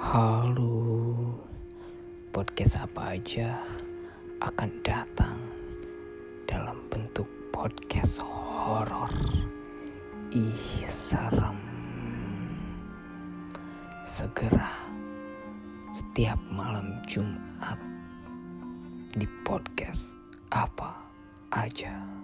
Halo, podcast apa aja akan datang dalam bentuk podcast horor. Ih, serem. Segera setiap malam Jumat di podcast apa aja.